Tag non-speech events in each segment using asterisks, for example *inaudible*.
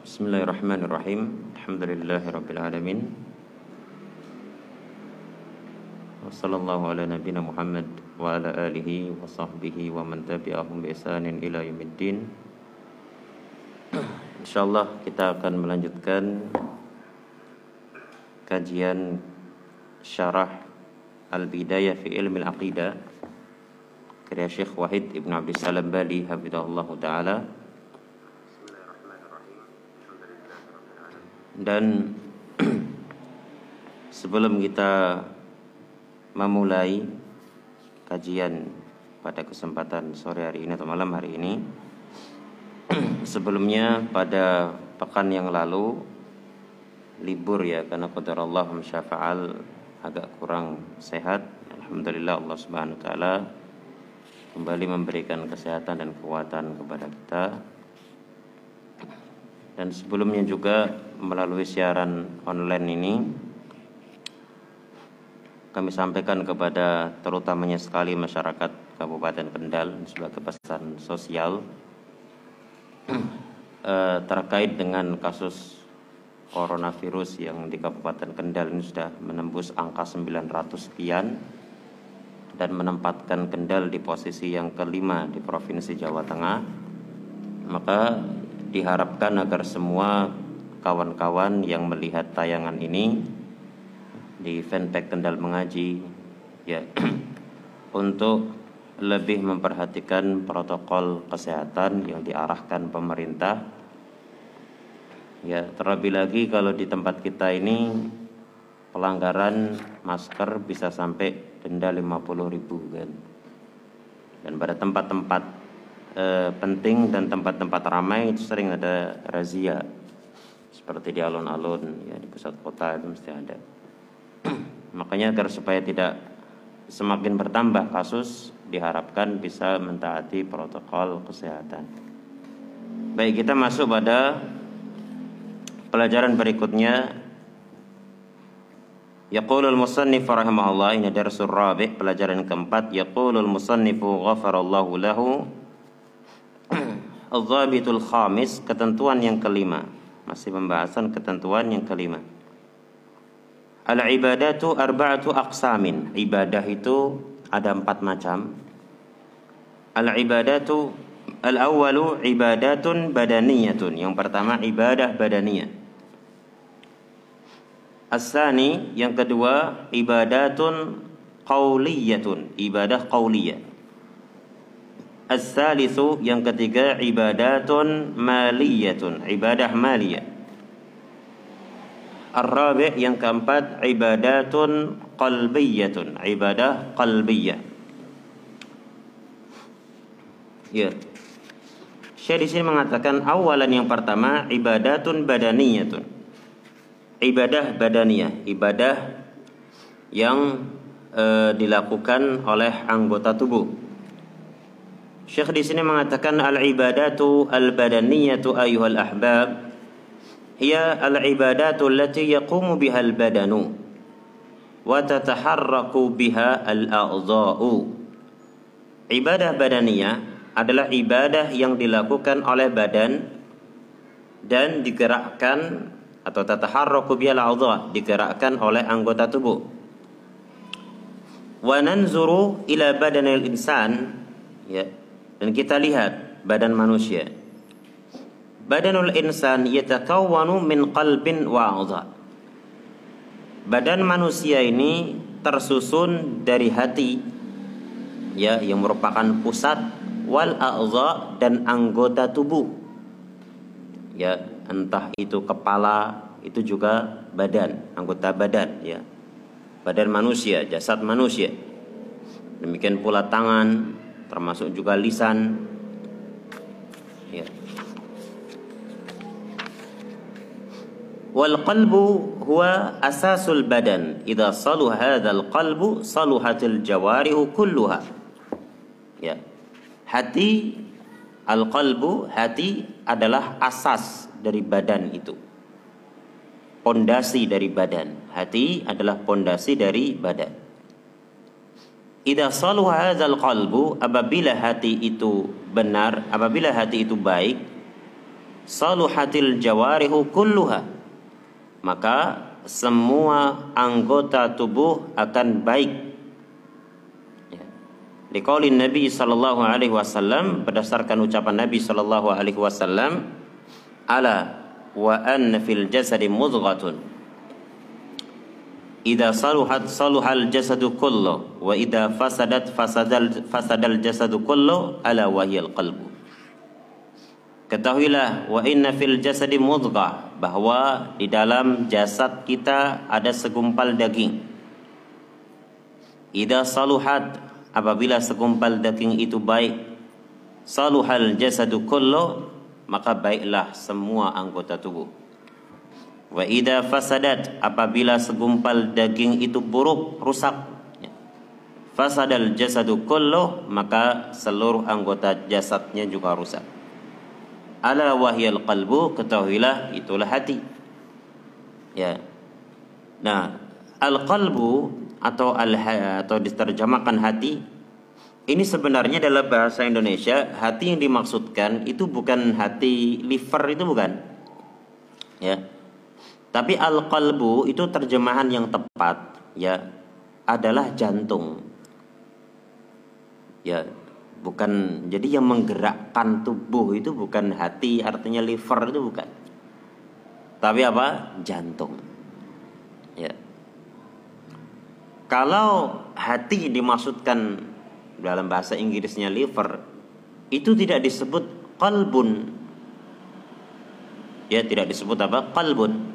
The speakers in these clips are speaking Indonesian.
Bismillahirrahmanirrahim. Alhamdulillahirabbil alamin. Wassallallahu ala nabiyyina Muhammad wa ala alihi wa sahbihi wa man tabi'ahum ila yaumiddin. Insyaallah kita akan melanjutkan kajian syarah Al-Bidayah fi Ilmi Al-Aqidah karya Syekh Wahid Ibn Abdul Salam Bali hafizahullah taala Dan *clears throat* sebelum kita memulai kajian pada kesempatan sore hari ini atau malam hari ini *clears throat* sebelumnya pada pekan yang lalu libur ya karena Allah syafa'al agak kurang sehat alhamdulillah Allah Subhanahu wa taala kembali memberikan kesehatan dan kekuatan kepada kita dan sebelumnya juga melalui siaran online ini kami sampaikan kepada terutamanya sekali masyarakat Kabupaten Kendal sebagai pesan sosial *clears throat* eh, terkait dengan kasus coronavirus yang di Kabupaten Kendal ini sudah menembus angka 900 sekian dan menempatkan Kendal di posisi yang kelima di Provinsi Jawa Tengah. Maka diharapkan agar semua kawan-kawan yang melihat tayangan ini di fanpage Kendal Mengaji ya *clears throat* untuk lebih memperhatikan protokol kesehatan yang diarahkan pemerintah. Ya terlebih lagi kalau di tempat kita ini pelanggaran masker bisa sampai denda 50 ribu kan. Dan pada tempat-tempat e, penting dan tempat-tempat ramai itu sering ada razia. Seperti di alun-alun ya di pusat kota itu mesti ada. *clears throat* Makanya agar supaya tidak semakin bertambah kasus diharapkan bisa mentaati protokol kesehatan. Baik kita masuk pada pelajaran berikutnya. Yaqulul musannif rahimahullah ini darsul rabi' pelajaran keempat. Yaqulul musannifu ghafarallahu lahu Al-Dhabitul Khamis, ketentuan yang kelima. Masih pembahasan ketentuan yang kelima. Al-ibadatu arba'atu aqsamin. Ibadah itu ada empat macam. Al-ibadatu al-awwalu ibadatun badaniyatun. Yang pertama ibadah badaniyah. As-sani yang kedua ibadatun qauliyatun, ibadah qauliyah. As-salisu yang ketiga ibadatun maliyatun, ibadah maliyah. Ar-rabi' yang keempat ibadatun qalbiyatun, ibadah qalbiyah. Ya. Syekh di sini mengatakan awalan yang pertama ibadatun badaniyatun. Ibadah badaniyah, ibadah yang e, dilakukan oleh anggota tubuh Syekh di sini mengatakan al-ibadatu al-badaniyatu ayyuhal ahbab hiya al-ibadatu allati yaqumu biha al-badanu wa tataharraku biha al-a'dha'u. Ibadah badaniyah adalah ibadah yang dilakukan oleh badan dan digerakkan atau tataharraku biha al-a'dha' digerakkan oleh anggota tubuh. Wa nanzuru ila badanil insan ya dan kita lihat badan manusia. Badanul insan yatakawwanu min qalbin wa a'dha. Badan manusia ini tersusun dari hati ya yang merupakan pusat wal a'dha dan anggota tubuh. Ya, entah itu kepala, itu juga badan, anggota badan ya. Badan manusia, jasad manusia. Demikian pula tangan, termasuk juga lisan. Ya. Wal qalbu huwa asasul badan. Idza saluha hadzal qalbu saluhatil jawarihu kulluha. Ya. Hati al qalbu hati adalah asas dari badan itu. Pondasi dari badan. Hati adalah pondasi dari badan Idza saluha hadzal qalbu apabila hati itu benar, apabila hati itu baik, saluhatil jawarihu kulluha maka semua anggota tubuh akan baik ya. Nabi sallallahu alaihi wasallam berdasarkan ucapan Nabi sallallahu alaihi wasallam ala wa anna fil jasadi mudghatun Idza saluhat saluhal jasadu kullu wa idza fasadat fasadal fasadal jasadu kullu ala wahyal qalbu. Ketahuilah wa inna fil jasadi mudghah bahwa di dalam jasad kita ada segumpal daging. Idza saluhat apabila segumpal daging itu baik saluhal jasadu kullu maka baiklah semua anggota tubuh. Wa fasadat apabila segumpal daging itu buruk, rusak. Ya. Fasadal jasadu kullu maka seluruh anggota jasadnya juga rusak. Ala wahyal qalbu ketahuilah itulah hati. Ya. Nah, al qalbu atau al atau diterjemahkan hati ini sebenarnya dalam bahasa Indonesia hati yang dimaksudkan itu bukan hati liver itu bukan. Ya tapi al-qalbu itu terjemahan yang tepat ya adalah jantung. Ya, bukan jadi yang menggerakkan tubuh itu bukan hati artinya liver itu bukan. Tapi apa? Jantung. Ya. Kalau hati dimaksudkan dalam bahasa Inggrisnya liver itu tidak disebut qalbun. Ya, tidak disebut apa? Qalbun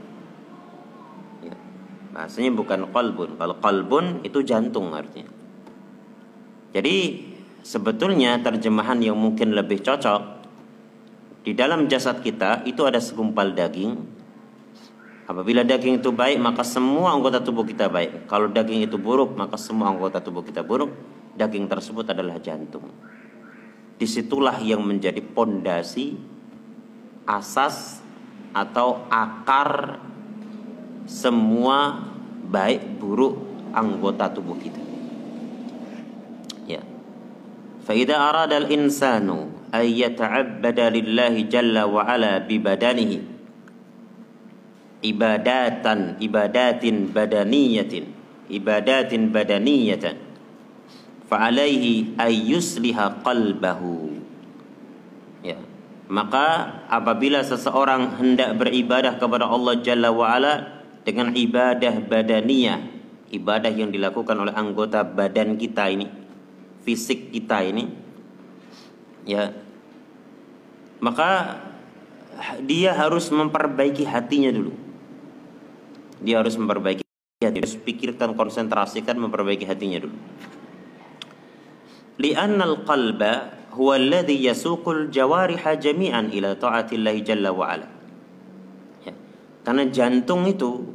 Bahasanya bukan qalbun. Kalau qalbun itu jantung artinya. Jadi sebetulnya terjemahan yang mungkin lebih cocok di dalam jasad kita itu ada segumpal daging. Apabila daging itu baik maka semua anggota tubuh kita baik. Kalau daging itu buruk maka semua anggota tubuh kita buruk. Daging tersebut adalah jantung. Di situlah yang menjadi pondasi asas atau akar semua baik buruk anggota tubuh kita. Ya. Faida arada al-insanu ay yata'abbada lillahi jalla wa ala bi badanihi ibadatan ibadatin badaniyatin ibadatin badaniyatan fa'alaihi ay yusliha qalbahu ya maka apabila seseorang hendak beribadah kepada Allah Jalla wa Ala dengan ibadah badaniyah, ibadah yang dilakukan oleh anggota badan kita ini, fisik kita ini, ya, maka dia harus memperbaiki hatinya dulu. Dia harus memperbaiki hati, harus pikirkan, konsentrasikan, memperbaiki hatinya dulu. Li'annal qalba huwa alladhi yasuqul jawariha jami'an ila ta'atillahi jalla wa ala. Karena jantung itu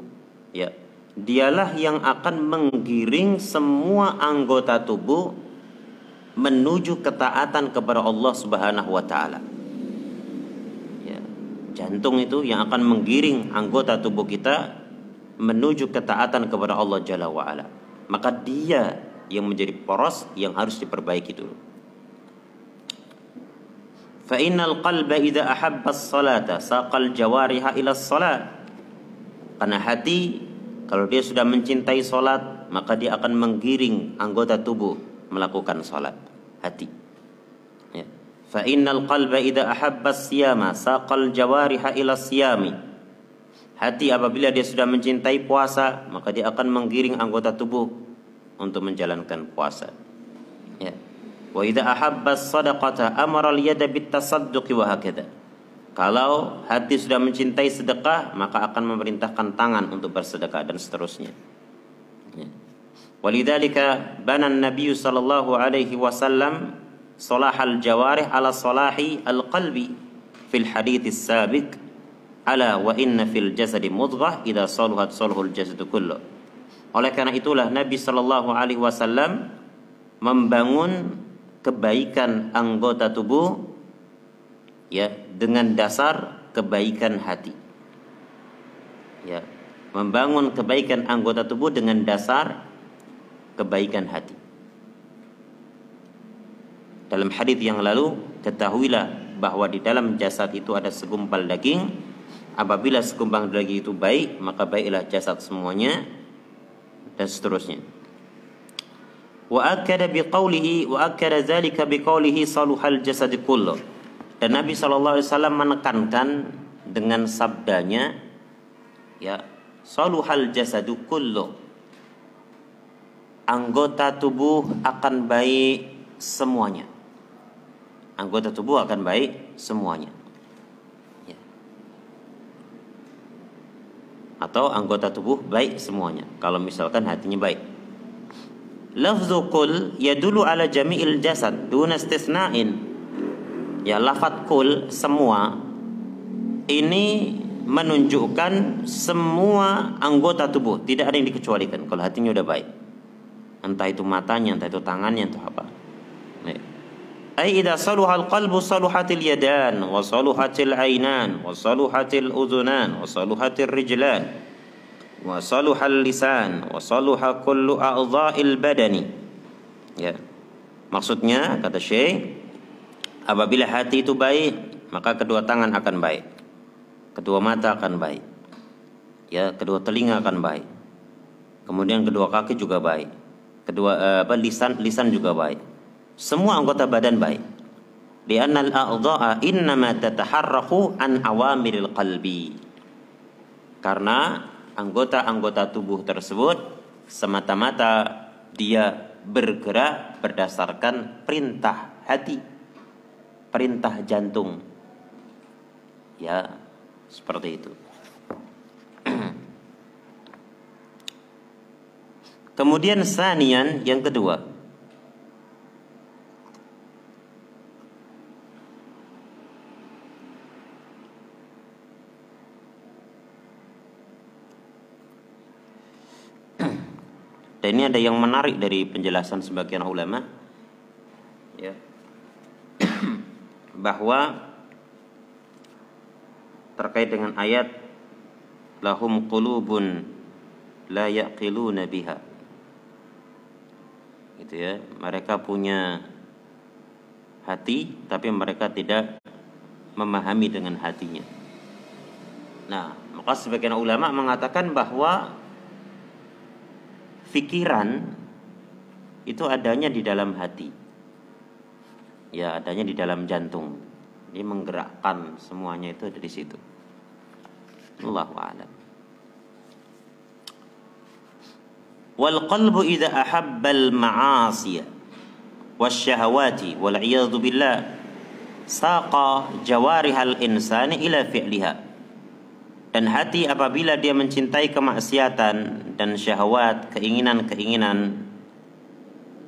ya dialah yang akan menggiring semua anggota tubuh menuju ketaatan kepada Allah Subhanahu wa taala. Ya, jantung itu yang akan menggiring anggota tubuh kita menuju ketaatan kepada Allah Jalla wa ala. Maka dia yang menjadi poros yang harus diperbaiki dulu. Fa innal qalba idza ahabba as-salata saqal jawariha ila as-salat karena hati kalau dia sudah mencintai solat maka dia akan menggiring anggota tubuh melakukan solat hati. Ya. Fa innal qalba idza ahabba siyama saqal jawariha ila siyami. Hati apabila dia sudah mencintai puasa maka dia akan menggiring anggota tubuh untuk menjalankan puasa. Ya. Wa idza ahabba sadaqata amara al-yada bit tasadduqi wa hakadha. Kalau hati sudah mencintai sedekah, maka akan memerintahkan tangan untuk bersedekah dan seterusnya. Ya. Walidhalika bana Nabi sallallahu alaihi wasallam salahal jawarih ala salahi al-qalbi fil hadits sabiq ala wa inna fil jasadi mudghah idza saluhat saluhul jasadu kullu. Oleh karena itulah Nabi sallallahu alaihi wasallam membangun kebaikan anggota tubuh ya dengan dasar kebaikan hati. Ya, membangun kebaikan anggota tubuh dengan dasar kebaikan hati. Dalam hadis yang lalu, ketahuilah bahwa di dalam jasad itu ada segumpal daging apabila segumpal daging itu baik maka baiklah jasad semuanya dan seterusnya wa akada biqaulihi wa akada dzalika biqaulihi saluhal jasad kullu dan Nabi sallallahu alaihi wasallam menekankan dengan sabdanya ya saluhal jasadu kullu. Anggota tubuh akan baik semuanya. Anggota tubuh akan baik semuanya. Ya. atau anggota tubuh baik semuanya. Kalau misalkan hatinya baik. Lafzu kul yadulu ala jami'il jasad duna istisna'in ya lafat kul semua ini menunjukkan semua anggota tubuh. Tidak ada yang dikecualikan. Kalau hatinya udah baik. Entah itu matanya entah itu tangannya entah apa. Ay idza saluha al-qalbu saluhatil yadan wa saluhatil ainan wa saluhatil udhunan wa saluhatil rijlan wa saluhal lisan wa saluha kullu a'dha'il badani. Ya. Maksudnya kata Syekh apabila hati itu baik maka kedua tangan akan baik. Kedua mata akan baik. Ya kedua telinga akan baik. Kemudian kedua kaki juga baik. Kedua eh, apa lisan lisan juga baik. Semua anggota badan baik. Li'anna al-a'dha'a innama tataharraku an awamiril qalbi. Karena anggota-anggota tubuh tersebut semata-mata dia bergerak berdasarkan perintah hati, perintah jantung. Ya, seperti itu. *clears throat* Kemudian sanian yang kedua, *clears throat* Dan ini ada yang menarik dari penjelasan sebagian ulama ya. *clears throat* bahwa terkait dengan ayat lahum qulubun la yaqiluna biha. Gitu ya, mereka punya hati tapi mereka tidak memahami dengan hatinya. Nah, maka sebagian ulama mengatakan bahwa Fikiran itu adanya di dalam hati. Ya, adanya di dalam jantung. Ini menggerakkan semuanya itu ada di situ. Allahu a'lam. Wal qalbu idza ahabbal ma'asiya wasyahawati wal iyadu billah saqa jawarihal insani ila dan hati apabila dia mencintai kemaksiatan dan syahwat, keinginan-keinginan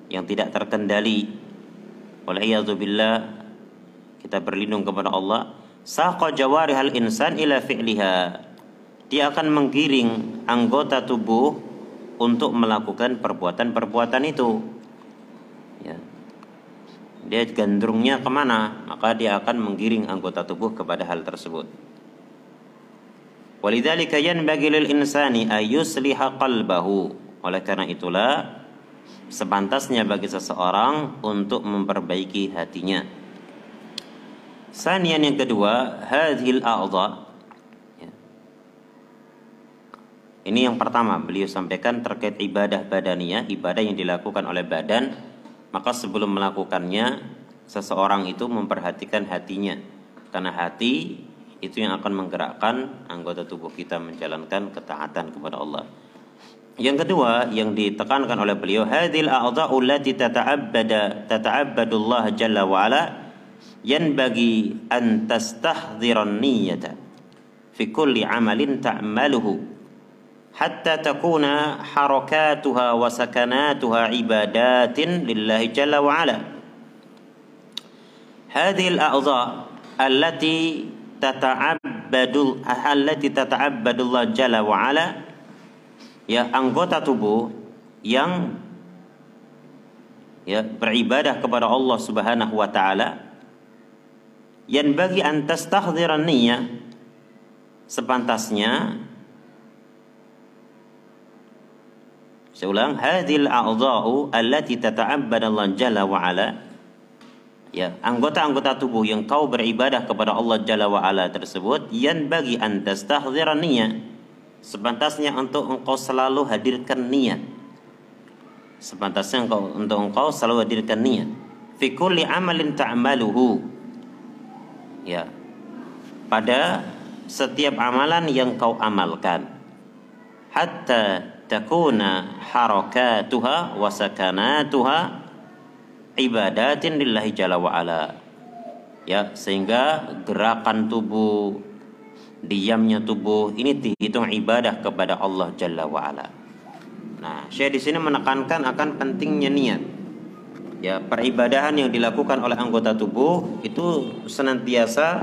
yang tidak terkendali. Waliyadzubillah kita berlindung kepada Allah. Saqa jawarihal insan ila fi'liha. Dia akan menggiring anggota tubuh untuk melakukan perbuatan-perbuatan itu. Ya. Dia gandrungnya ke mana? Maka dia akan menggiring anggota tubuh kepada hal tersebut. Walidzalika yanbaghi lil insani ayusliha qalbahu. Oleh karena itulah sepantasnya bagi seseorang untuk memperbaiki hatinya. Sanian yang kedua, hadhil a'dha. Ya. Ini yang pertama beliau sampaikan terkait ibadah badaniyah, ibadah yang dilakukan oleh badan, maka sebelum melakukannya seseorang itu memperhatikan hatinya. Karena hati itu yang akan menggerakkan anggota tubuh kita menjalankan ketaatan kepada Allah. Yang kedua yang ditekankan oleh beliau hadil a'dha'u allati tata'abbada tata'abbadu Allah jalla wa ala yanbaghi an tastahdhiran niyyata fi kulli 'amalin ta'maluhu hatta takuna harakatuha wa sakanatuha ibadatin lillahi jalla wa ala. Hadhihi al-a'dha' allati tata'abbadul allati tata'abbadullah jalla wa ala ya anggota tubuh yang ya beribadah kepada Allah Subhanahu wa taala yang bagi antas tahdhiran niyyah sepantasnya saya ulang hadhil a'dha'u allati tata'abbadullah jalla wa ala ya anggota-anggota tubuh yang kau beribadah kepada Allah Jalla wa ala tersebut yang bagi anda tahdziran niat sepantasnya untuk engkau selalu hadirkan niat. Sepantasnya engkau untuk engkau selalu hadirkan niat. Fi kulli amalin ta'maluhu. Ya. Pada setiap amalan yang kau amalkan. Hatta takuna harakatuha wa sakanatuha ibadatin lillahi jalla wa ala. Ya, sehingga gerakan tubuh, diamnya tubuh ini dihitung ibadah kepada Allah jalla wa ala. Nah, saya di sini menekankan akan pentingnya niat. Ya, peribadahan yang dilakukan oleh anggota tubuh itu senantiasa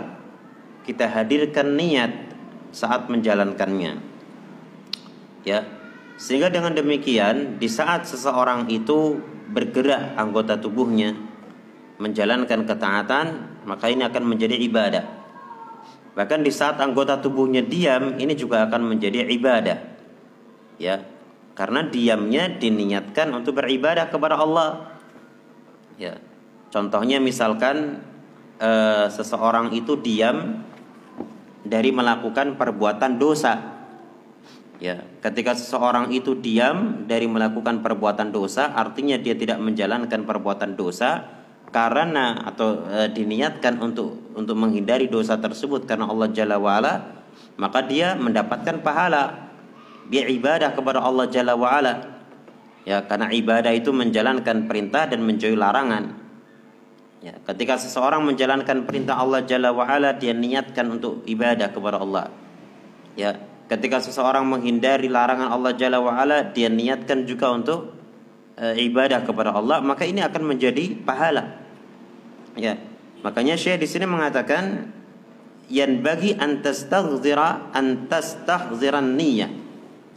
kita hadirkan niat saat menjalankannya. Ya. Sehingga dengan demikian di saat seseorang itu bergerak anggota tubuhnya menjalankan ketaatan, maka ini akan menjadi ibadah. Bahkan di saat anggota tubuhnya diam, ini juga akan menjadi ibadah. Ya. Karena diamnya diniatkan untuk beribadah kepada Allah. Ya. Contohnya misalkan eh, seseorang itu diam dari melakukan perbuatan dosa Ya, ketika seseorang itu diam dari melakukan perbuatan dosa, artinya dia tidak menjalankan perbuatan dosa karena atau e, diniatkan untuk untuk menghindari dosa tersebut karena Allah Jalla wa'ala, maka dia mendapatkan pahala. Dia ibadah kepada Allah Jalla wa'ala. Ya, karena ibadah itu menjalankan perintah dan menjauhi larangan. Ya, ketika seseorang menjalankan perintah Allah Jalla wa'ala, dia niatkan untuk ibadah kepada Allah. Ya, ketika seseorang menghindari larangan Allah Jalla wa'ala dia niatkan juga untuk e, ibadah kepada Allah maka ini akan menjadi pahala ya. Makanya Syekh di sini mengatakan yang bagi antastaghzira antastahziran niyyah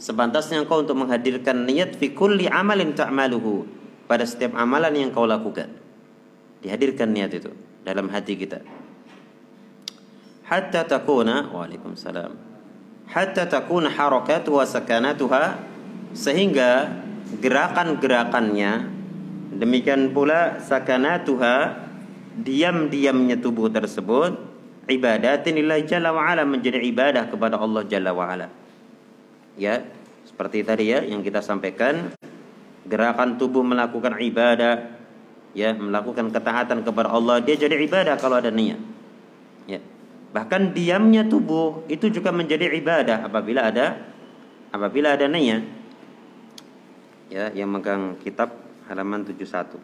sepantasnya engkau untuk menghadirkan niat fi kulli amalin ta'maluhu pada setiap amalan yang kau lakukan. Dihadirkan niat itu dalam hati kita. Hatta takuna waalaikumsalam. Hatta takuna harakatu wa sakanatuha sehingga gerakan-gerakannya demikian pula sakanatuha diam-diamnya tubuh tersebut ibadatin lillahi jalla wa ala menjadi ibadah kepada Allah jalla wa ala ya seperti tadi ya yang kita sampaikan gerakan tubuh melakukan ibadah ya melakukan ketaatan kepada Allah dia jadi ibadah kalau ada niat ya Bahkan diamnya tubuh itu juga menjadi ibadah apabila ada apabila ada niat. Ya, yang megang kitab halaman 71.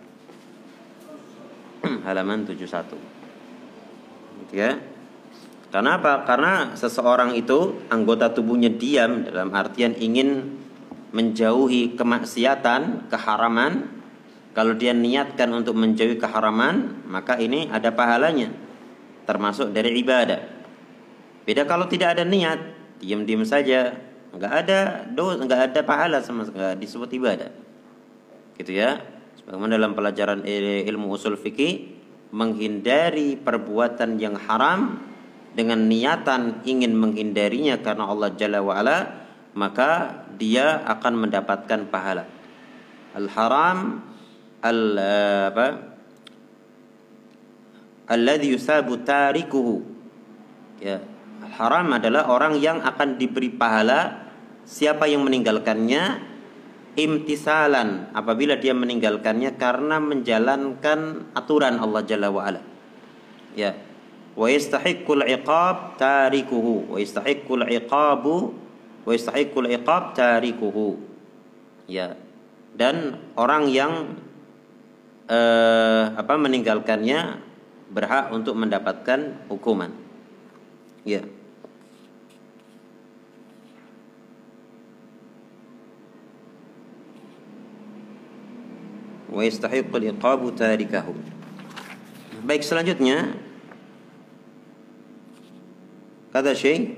*clears throat* halaman 71. Ya. Karena apa? Karena seseorang itu anggota tubuhnya diam dalam artian ingin menjauhi kemaksiatan, keharaman. Kalau dia niatkan untuk menjauhi keharaman, maka ini ada pahalanya termasuk dari ibadah. Beda kalau tidak ada niat, diam-diam saja, nggak ada dosa, nggak ada pahala sama sekali disebut ibadah. Gitu ya. Sebagaimana dalam pelajaran ilmu usul fikih menghindari perbuatan yang haram dengan niatan ingin menghindarinya karena Allah Jalla wa ala, maka dia akan mendapatkan pahala. Al-haram al apa? alladhi yusabu tarikuhu. Ya, haram adalah orang yang akan diberi pahala siapa yang meninggalkannya imtisalan apabila dia meninggalkannya karena menjalankan aturan Allah Jalla wa ala. Ya. Wa yastahiqqul iqab tarikuhu wa yastahiqqul iqabu wa yastahiqqul iqab tarikuhu. Ya. Dan orang yang eh, apa meninggalkannya berhak untuk mendapatkan hukuman. Ya. Wa yastahiqqul iqabu tarikahu. Baik selanjutnya kata Syekh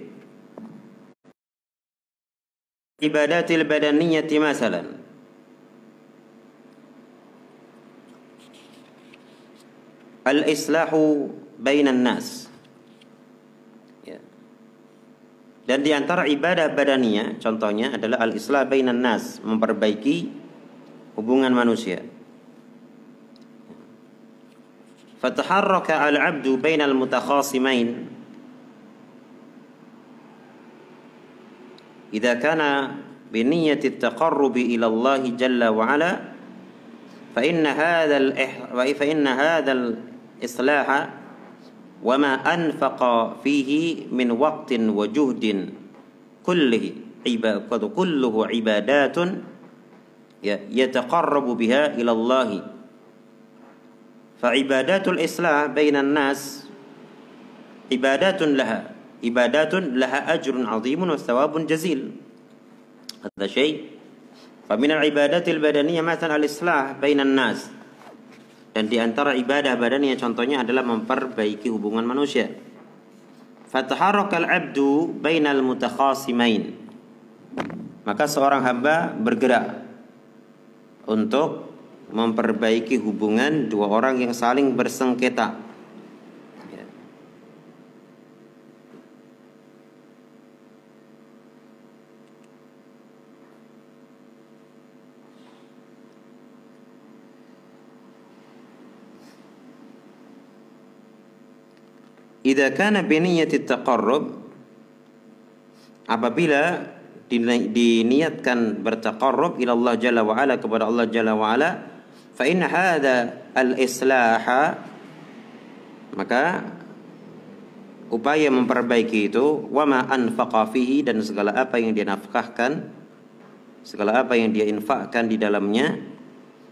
ibadatil badaniyati masalan al-islahu bainan nas. Ya. Dan di antara ibadah badania contohnya adalah al-islah bainan nas, memperbaiki hubungan manusia. فتحرك العبد بين المتخاصمين. إذا كان بنية التقرب إلى الله جل وعلا فإن هذا فإن هذا الإصلاح وما أنفق فيه من وقت وجهد كله كله عبادات يتقرب بها إلى الله. Fa ibadatul islah bainan nas ibadatun laha ibadatun laha ajrun azimun wa thawabun jazil. Hadha syai. Fa min al-ibadat al-badaniyah mathalan al-islah bainan nas. Dan di antara ibadah badaniyah contohnya adalah memperbaiki hubungan manusia. Fataharaka al-'abdu bainal mutakhasimain. Maka seorang hamba bergerak untuk memperbaiki hubungan dua orang yang saling bersengketa. Idza kana bi niyyati taqarrub apabila diniatkan bertaqarrub ila Allah Jalla wa ala kepada Allah Jalla wa ala fa in hadha al-islah maka upaya memperbaiki itu wa ma anfaqa fihi dan segala apa yang dia nafkahkan segala apa yang dia infakkan di dalamnya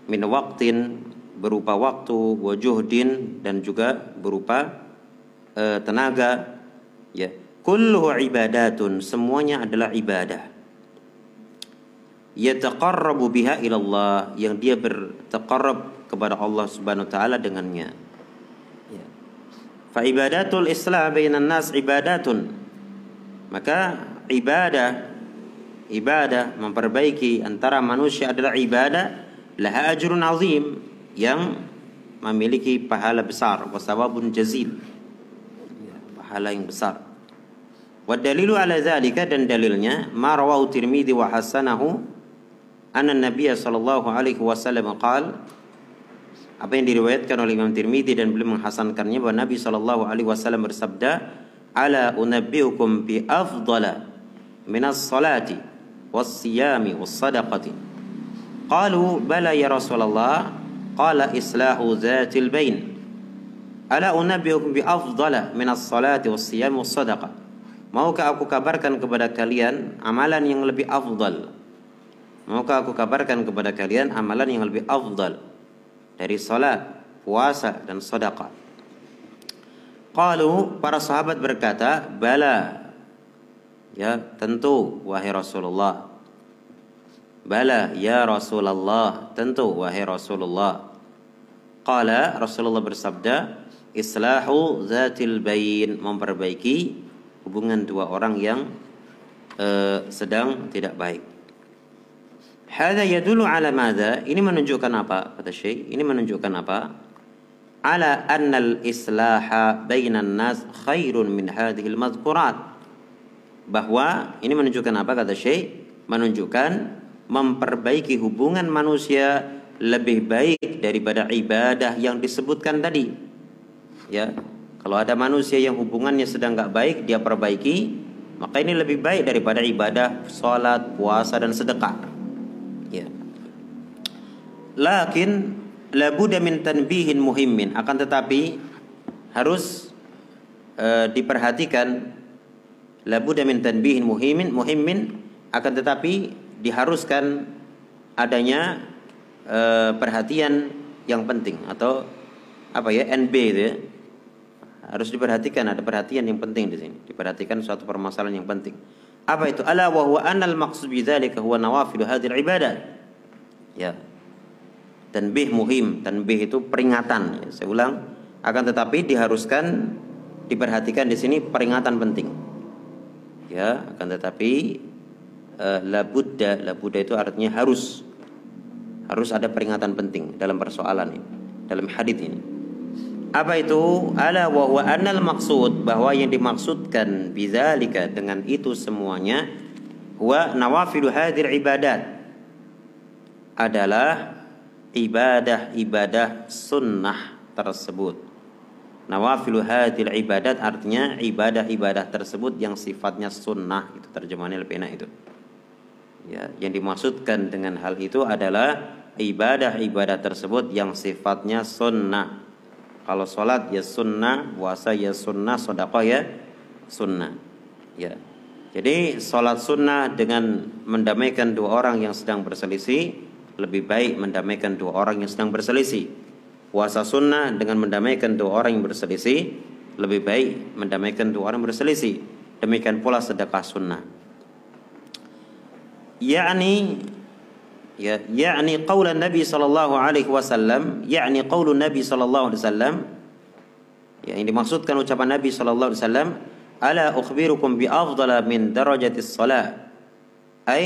min waqtin berupa waktu wa juhdin dan juga berupa uh, tenaga ya. Kulluhu ibadatun semuanya adalah ibadah yataqarrabu biha ila Allah yang dia bertaqarrab kepada Allah Subhanahu wa taala dengannya ya. fa ibadatul islah bainan nas ibadatun maka ibadah ibadah memperbaiki antara manusia adalah ibadah laha ajrun azim yang memiliki pahala besar wasawabun jazil pahala yang besar. Wa dalilu ala zalika dan dalilnya ma rawahu Tirmidzi wa hasanahu anna Nabi sallallahu alaihi wasallam qaal apa yang diriwayatkan oleh Imam Tirmidzi dan beliau menghasankannya bahwa Nabi sallallahu alaihi wasallam bersabda ala unabbiukum bi afdala minas salati was siyami was sadaqati qalu bala ya Rasulullah qala islahu zatil bain Ala unabbiukum bi afdala minas salati was siyam was sadaqah. Maukah aku kabarkan kepada kalian amalan yang lebih afdal? Maukah aku kabarkan kepada kalian amalan yang lebih afdal dari salat, puasa dan sedekah? Qalu para sahabat berkata, "Bala." Ya, tentu wahai Rasulullah. Bala ya Rasulullah, tentu wahai Rasulullah. Qala Rasulullah bersabda, islahu zatil bain memperbaiki hubungan dua orang yang uh, sedang tidak baik. Hada yadulu ala madha? Ini menunjukkan apa? Kata Syekh. Ini menunjukkan apa? Ala annal islaha bainan nas khairun min hadhil madhkurat. Bahwa ini menunjukkan apa kata Syekh? Menunjukkan memperbaiki hubungan manusia lebih baik daripada ibadah yang disebutkan tadi ya kalau ada manusia yang hubungannya sedang nggak baik dia perbaiki maka ini lebih baik daripada ibadah sholat puasa dan sedekah lakin labuda min tanbihin muhimmin. Akan tetapi harus uh, diperhatikan labuda min tanbihin muhimmin muhimmin akan tetapi diharuskan adanya uh, perhatian yang penting atau apa ya NB itu ya. Harus diperhatikan ada perhatian yang penting di sini. Diperhatikan suatu permasalahan yang penting. Apa itu? Ala wa huwa anal maqsud bidzalika huwa nawafilu hadhil ibadat ya tanbih muhim. Tanbih itu peringatan. Ya, saya ulang. Akan tetapi diharuskan diperhatikan di sini peringatan penting. Ya akan tetapi uh, labudda labudda itu artinya harus. Harus ada peringatan penting dalam persoalan ini dalam hadis ini. Apa itu? Ala wa huwa maksud bahwa yang dimaksudkan bidzalika dengan itu semuanya huwa nawafilu hadir ibadat. Adalah ibadah-ibadah sunnah tersebut. Nawafilu hadil ibadat artinya ibadah-ibadah tersebut yang sifatnya sunnah itu terjemahannya lebih enak itu. Ya, yang dimaksudkan dengan hal itu adalah ibadah-ibadah tersebut yang sifatnya sunnah. Kalau sholat ya sunnah, puasa ya sunnah, sodakoh ya sunnah. Ya. Jadi sholat sunnah dengan mendamaikan dua orang yang sedang berselisih lebih baik mendamaikan dua orang yang sedang berselisih. Puasa sunnah dengan mendamaikan dua orang yang berselisih. Lebih baik mendamaikan dua orang yang berselisih. Demikian pula sedekah sunnah. Yakni ya yakni qaul Nabi sallallahu alaihi wasallam yakni qaul Nabi sallallahu alaihi wasallam. Ya ini dimaksudkan ucapan Nabi sallallahu alaihi wasallam ala ukhbirukum bi afdala min darajati salat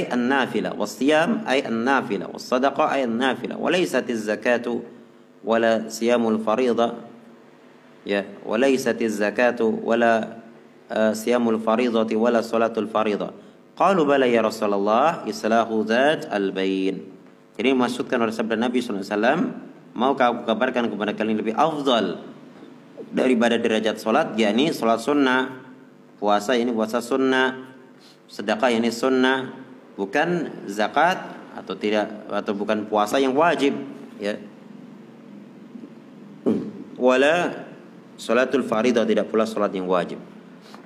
an-nafila was-siyam ay an-nafila was-sadaqa ay an-nafila wa laysat az-zakatu ولا صيام الفريضة وليست الزكاة ولا صيام الفريضة ولا صلاة الفريضة قالوا يا رسول الله إصلاح ذات البين jadi maksudkan oleh sabda Nabi SAW mau aku kabarkan kepada kalian lebih afdal daripada derajat solat yakni solat sunnah puasa ini puasa sunnah sedekah ini sunnah bukan zakat atau tidak atau bukan puasa yang wajib ya wala salatul faridah tidak pula salat yang wajib.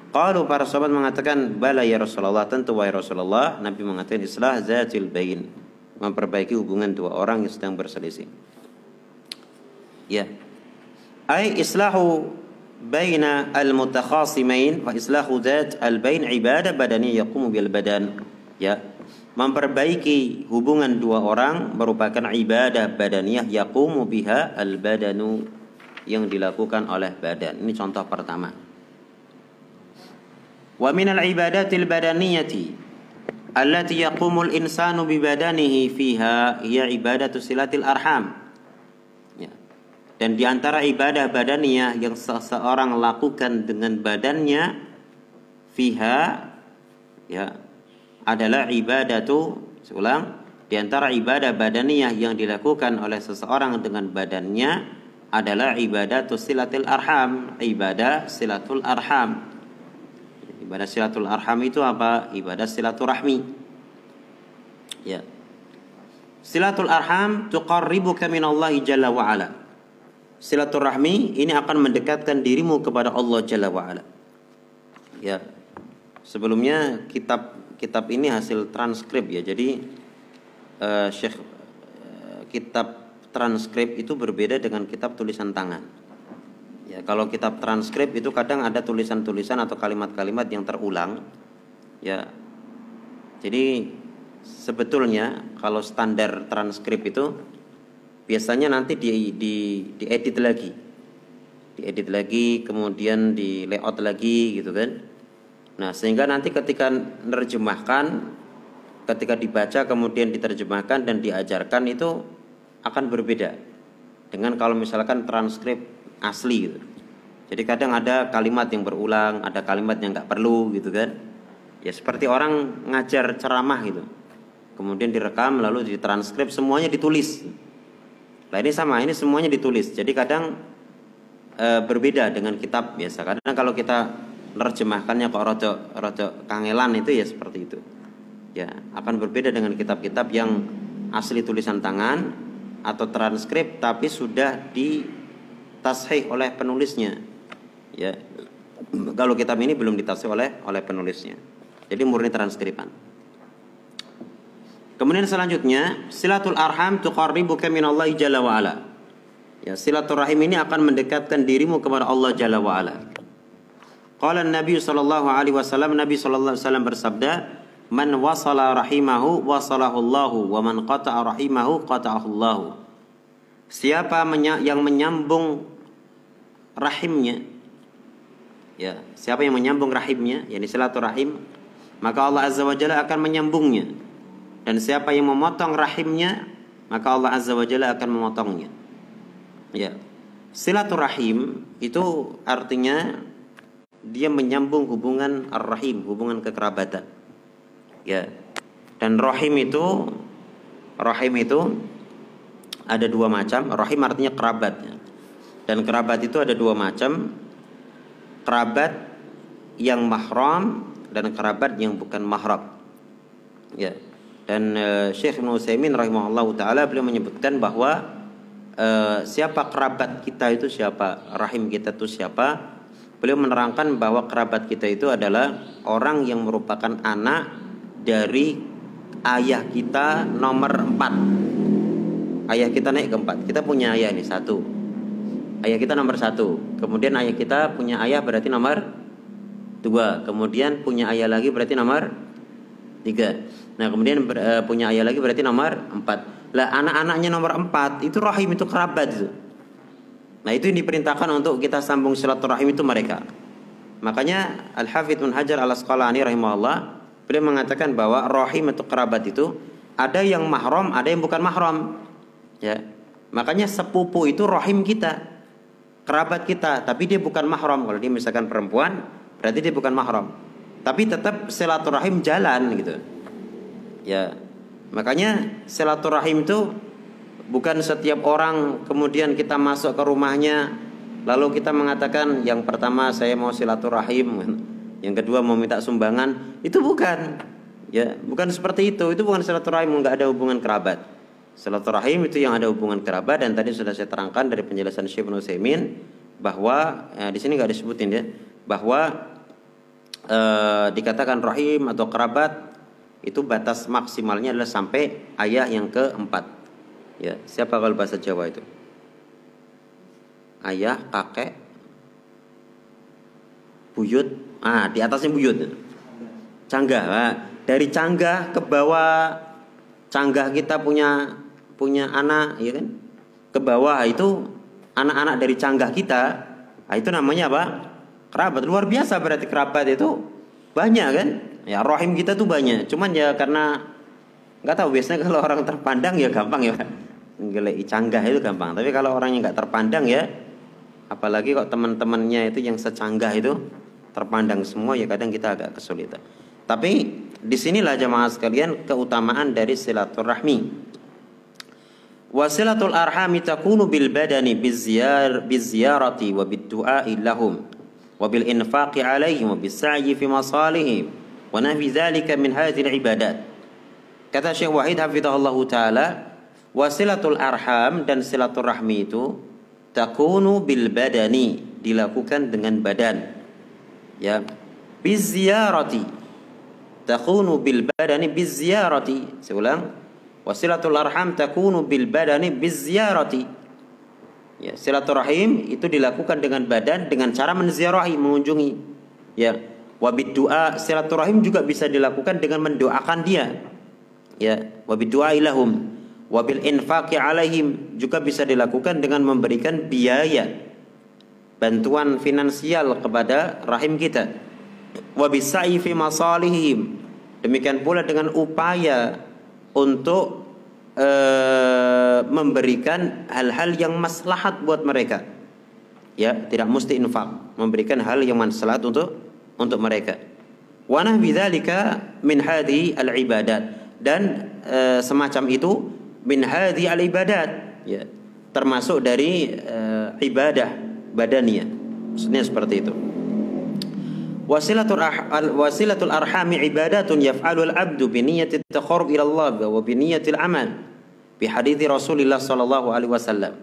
Qalu para sahabat mengatakan bala ya Rasulullah tentu wahai Rasulullah Nabi mengatakan islah zatil bain memperbaiki hubungan dua orang yang sedang berselisih. Ya. Ai islahu baina al-mutakhasimain wa islahu zat al-bain ibadah badani yaqumu bil badan. Ya. Memperbaiki hubungan dua orang merupakan ibadah badaniyah yaqumu biha al-badanu yang dilakukan oleh badan. Ini contoh pertama. Wa minal ibadatil badaniyati allati yaqumul insanu bi badanihi fiha hiya ibadatu silatil arham. Ya. Dan di antara ibadah badaniyah yang seseorang lakukan dengan badannya fiha ya adalah ibadatu ulang di antara ibadah badaniyah yang dilakukan oleh seseorang dengan badannya adalah ibadah silatul arham, ibadah silatul arham. Ibadah silatul arham itu apa? Ibadah silaturahmi. Ya. Silatul arham tuqarribuka Allah jalla wa ala. Silaturahmi ini akan mendekatkan dirimu kepada Allah jalla wa ala. Ya. Sebelumnya kitab kitab ini hasil transkrip ya. Jadi uh, Syekh uh, kitab transkrip itu berbeda dengan kitab tulisan tangan. Ya, kalau kitab transkrip itu kadang ada tulisan-tulisan atau kalimat-kalimat yang terulang. Ya. Jadi sebetulnya kalau standar transkrip itu biasanya nanti di di diedit lagi. Diedit lagi, kemudian di layout lagi gitu kan. Nah, sehingga nanti ketika menerjemahkan ketika dibaca kemudian diterjemahkan dan diajarkan itu akan berbeda dengan kalau misalkan transkrip asli gitu. Jadi kadang ada kalimat yang berulang, ada kalimat yang nggak perlu gitu kan. Ya seperti orang ngajar ceramah gitu. Kemudian direkam lalu ditranskrip semuanya ditulis. Nah ini sama, ini semuanya ditulis. Jadi kadang e, berbeda dengan kitab biasa. Kadang kalau kita menerjemahkannya kok rojo rojo kangelan itu ya seperti itu. Ya akan berbeda dengan kitab-kitab yang asli tulisan tangan atau transkrip tapi sudah ditashih oleh penulisnya. Ya. Kalau kitab ini belum ditashih oleh oleh penulisnya. Jadi murni transkripan. Kemudian selanjutnya, silatul arham tuqarribuka minallahi jalla wa. Ya, silaturahim ini akan mendekatkan dirimu kepada Allah jalla wa ala. Qala Nabi sallallahu alaihi wasallam Nabi sallallahu alaihi wasallam bersabda, Man wasala rahimahu wasalahullahu wa man qata'a rahimahu qata'ahullahu. Siapa yang menyambung rahimnya ya, siapa yang menyambung rahimnya, yakni silaturahim, maka Allah Azza wa Jalla akan menyambungnya. Dan siapa yang memotong rahimnya, maka Allah Azza wa Jalla akan memotongnya. Ya. Silaturahim itu artinya dia menyambung hubungan ar-rahim, hubungan kekerabatan ya dan rahim itu rahim itu ada dua macam rahim artinya kerabat ya. Dan kerabat itu ada dua macam. Kerabat yang mahram dan kerabat yang bukan mahram. Ya. Dan uh, Syekh Ibnu Utsaimin rahimahullahu taala beliau menyebutkan bahwa uh, siapa kerabat kita itu siapa, rahim kita itu siapa? Beliau menerangkan bahwa kerabat kita itu adalah orang yang merupakan anak dari ayah kita nomor empat. Ayah kita naik ke empat. Kita punya ayah ini satu. Ayah kita nomor satu. Kemudian ayah kita punya ayah berarti nomor dua. Kemudian punya ayah lagi berarti nomor tiga. Nah kemudian uh, punya ayah lagi berarti nomor empat. Lah anak-anaknya nomor empat itu rahim itu kerabat itu. Nah itu yang diperintahkan untuk kita sambung silaturahim itu mereka. Makanya Al Hafidh Ibn Hajar Al Asqalani rahimahullah beliau mengatakan bahwa rahim itu kerabat itu ada yang mahram, ada yang bukan mahram. Ya. Makanya sepupu itu rahim kita. Kerabat kita, tapi dia bukan mahram. Kalau dia misalkan perempuan, berarti dia bukan mahram. Tapi tetap silaturahim jalan gitu. Ya. Makanya silaturahim itu bukan setiap orang kemudian kita masuk ke rumahnya lalu kita mengatakan yang pertama saya mau silaturahim, *laughs* yang kedua mau minta sumbangan, itu bukan. Ya, bukan seperti itu. Itu bukan silaturahim, nggak ada hubungan kerabat. Silaturahim itu yang ada hubungan kerabat dan tadi sudah saya terangkan dari penjelasan Syekh Nusaimin bahwa ya, di sini nggak disebutin ya bahwa eh, dikatakan rahim atau kerabat itu batas maksimalnya adalah sampai ayah yang keempat. Ya, siapa kalau bahasa Jawa itu? Ayah, kakek, buyut, ah di atasnya buyut. Canggah, nah, dari canggah ke bawah canggah kita punya punya anak, ya kan? Ke bawah itu anak-anak dari canggah kita, nah, itu namanya apa? Kerabat. Luar biasa berarti kerabat itu banyak kan? Ya rohim kita tuh banyak. Cuman ya karena nggak tahu biasanya kalau orang terpandang ya gampang ya ngelei canggah itu gampang. Tapi kalau orangnya nggak terpandang ya apalagi kok teman-temannya itu yang secanggah itu terpandang semua ya kadang kita agak kesulitan. Tapi di sinilah jamaah sekalian keutamaan dari silaturahmi. Wasilatul arhami takunu bil badani bizziar bizziarati wa biddu'a lahum wa bil infaqi alaihim wa bisa'i fi masalihim wa nahwi dzalika min hadhihi ibadat. Kata Syekh Wahid hafizahullah taala wasilatul arham dan silaturahmi itu takunu bil badani dilakukan dengan badan. Ya. Biziarati takunu bil badani biziarati saya ulang. Wasilatul arham takunu bil badani biziarati Ya, silaturahim itu dilakukan dengan badan dengan cara menziarahi, mengunjungi. Ya, wabid doa silaturahim juga bisa dilakukan dengan mendoakan dia. Ya, wabid doa ilahum. Wabil infaqi alaihim juga bisa dilakukan dengan memberikan biaya bantuan finansial kepada rahim kita. Wabisai fi masalihim. Demikian pula dengan upaya untuk e, memberikan hal-hal yang maslahat buat mereka. Ya, tidak mesti infak, memberikan hal yang maslahat untuk untuk mereka. Wa bidzalika min hadhi al-ibadat dan e, semacam itu min hadhi al-ibadat ya termasuk dari e, ibadah badaniyah. Maksudnya seperti itu. Wasilatul, wasilatul arhami ibadatun yaf'alul abdu bi niyyati taqarrub ila Allah wa bi niyyatil amal bi hadithi Rasulullah sallallahu alaihi wasallam.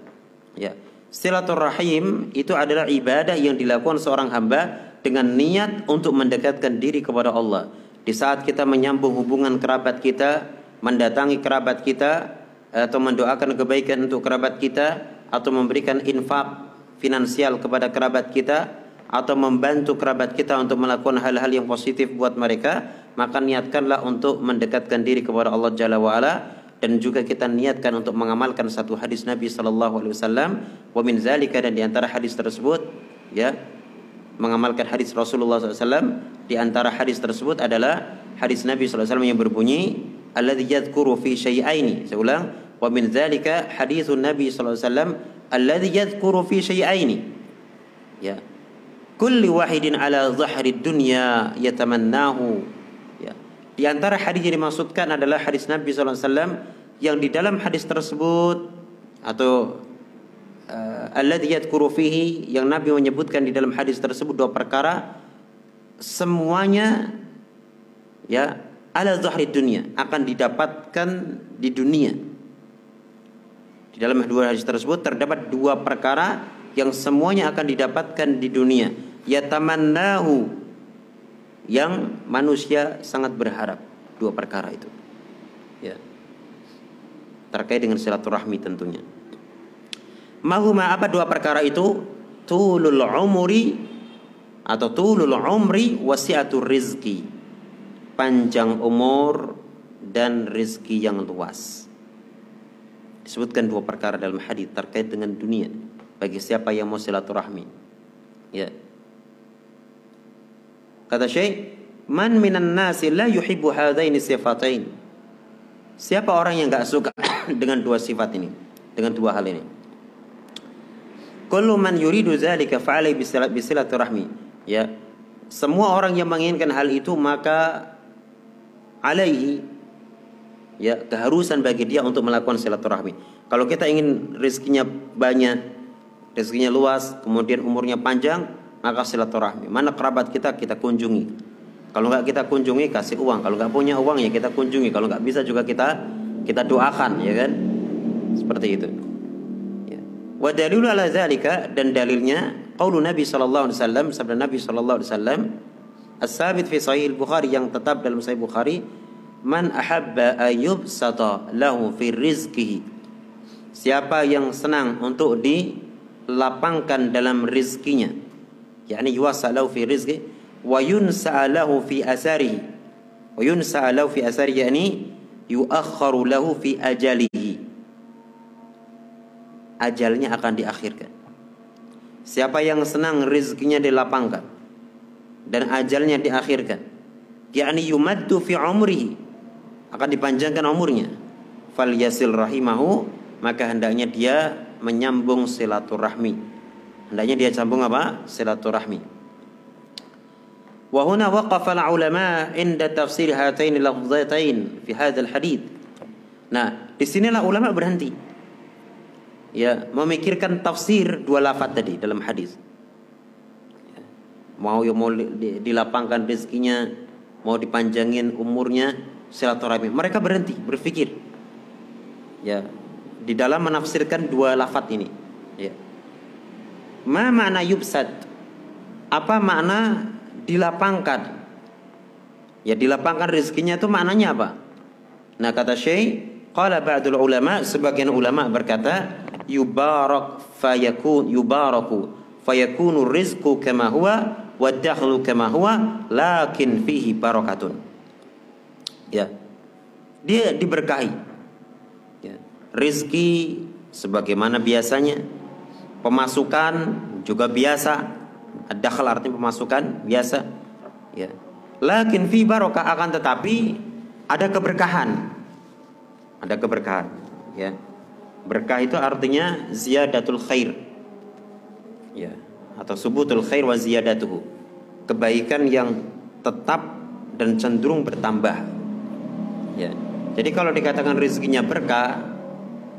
Ya. Silaturahim itu adalah ibadah yang dilakukan seorang hamba dengan niat untuk mendekatkan diri kepada Allah. Di saat kita menyambung hubungan kerabat kita, mendatangi kerabat kita atau mendoakan kebaikan untuk kerabat kita atau memberikan infak finansial kepada kerabat kita atau membantu kerabat kita untuk melakukan hal-hal yang positif buat mereka, maka niatkanlah untuk mendekatkan diri kepada Allah Jalla dan juga kita niatkan untuk mengamalkan satu hadis Nabi sallallahu alaihi wasallam wa min zalika dan di antara hadis tersebut ya mengamalkan hadis Rasulullah SAW di antara hadis tersebut adalah hadis Nabi SAW yang berbunyi yadhkuru fi saya ulang wa min dzalika hadithun Nabi SAW alladzi yadhkuru fi syai'aini ya. Kulli wahidin ala dhahri dunya yatamannahu. Di antara hadis yang dimaksudkan adalah hadis Nabi SAW yang di dalam hadis tersebut atau uh, alladhi yang Nabi menyebutkan di dalam hadis tersebut dua perkara semuanya ya ala zahri dunia akan didapatkan di dunia. Di dalam dua hadis tersebut terdapat dua perkara yang semuanya akan didapatkan di dunia. Yatamannahu yang manusia sangat berharap dua perkara itu. Ya. Terkait dengan silaturahmi tentunya. Mahuma apa dua perkara itu? Tulul umuri atau tulul umri wasiatur rizki. Panjang umur dan rizki yang luas. Disebutkan dua perkara dalam hadis terkait dengan dunia bagi siapa yang mau silaturahmi. Ya. Kata Syekh, "Man minan nasi la yuhibbu hadaini sifatain." Siapa orang yang enggak suka *coughs* dengan dua sifat ini, dengan dua hal ini? Kullu man yuridu dzalika fa'alai bisilaturahmi. Ya. Semua orang yang menginginkan hal itu maka alaihi ya keharusan bagi dia untuk melakukan silaturahmi. Kalau kita ingin rezekinya banyak, rezekinya luas, kemudian umurnya panjang, maka silaturahmi. Mana kerabat kita kita kunjungi. Kalau nggak kita kunjungi kasih uang. Kalau nggak punya uang ya kita kunjungi. Kalau nggak bisa juga kita kita doakan, ya kan? Seperti itu. Wa dalilu ala zalika dan dalilnya qaulu Nabi sallallahu alaihi wasallam sabda Nabi sallallahu alaihi wasallam as-sabit fi sahih Bukhari yang tetap dalam sahih Bukhari man ahabba ayyubsata lahu fi rizqihi. Siapa yang senang untuk dilapangkan dalam rizkinya yakni yuwasa lahu fi rizqi wa yunsa lahu fi asarihi. Wa yunsa lahu fi asarihi yakni yuakharu lahu fi ajalihi. Ajalnya akan diakhirkan. Siapa yang senang rizkinya dilapangkan dan ajalnya diakhirkan, yakni yumaddu fi umrihi akan dipanjangkan umurnya. Fal yasil rahimahu maka hendaknya dia menyambung silaturahmi. Hendaknya dia sambung apa? Silaturahmi. Wa huna waqafa al-ulama inda tafsir hatain lafzatain fi hadzal hadith. Nah, di sinilah ulama berhenti ya memikirkan tafsir dua lafaz tadi dalam hadis. Mau yang mau dilapangkan rezekinya, mau dipanjangin umurnya, silaturahmi. Mereka berhenti berpikir. Ya, di dalam menafsirkan dua lafaz ini. Ya. Ma makna yubsad? Apa makna dilapangkan? Ya dilapangkan rezekinya itu maknanya apa? Nah kata Syekh, qala ba'dul ulama, sebagian ulama berkata, yubarak fayakun yubaraku fayakunu rizqu kama huwa wa dakhlu kama huwa lakin fihi barakatun ya. Dia diberkahi. Ya. rizki sebagaimana biasanya. Pemasukan juga biasa. Dakhal artinya pemasukan biasa. Ya. Lakin fi barokah akan tetapi ada keberkahan. Ada keberkahan. Ya. Berkah itu artinya ziyadatul khair. Ya, atau subutul khair wa ziyadatuhu. Kebaikan yang tetap dan cenderung bertambah. Ya. Jadi kalau dikatakan rezekinya berkah,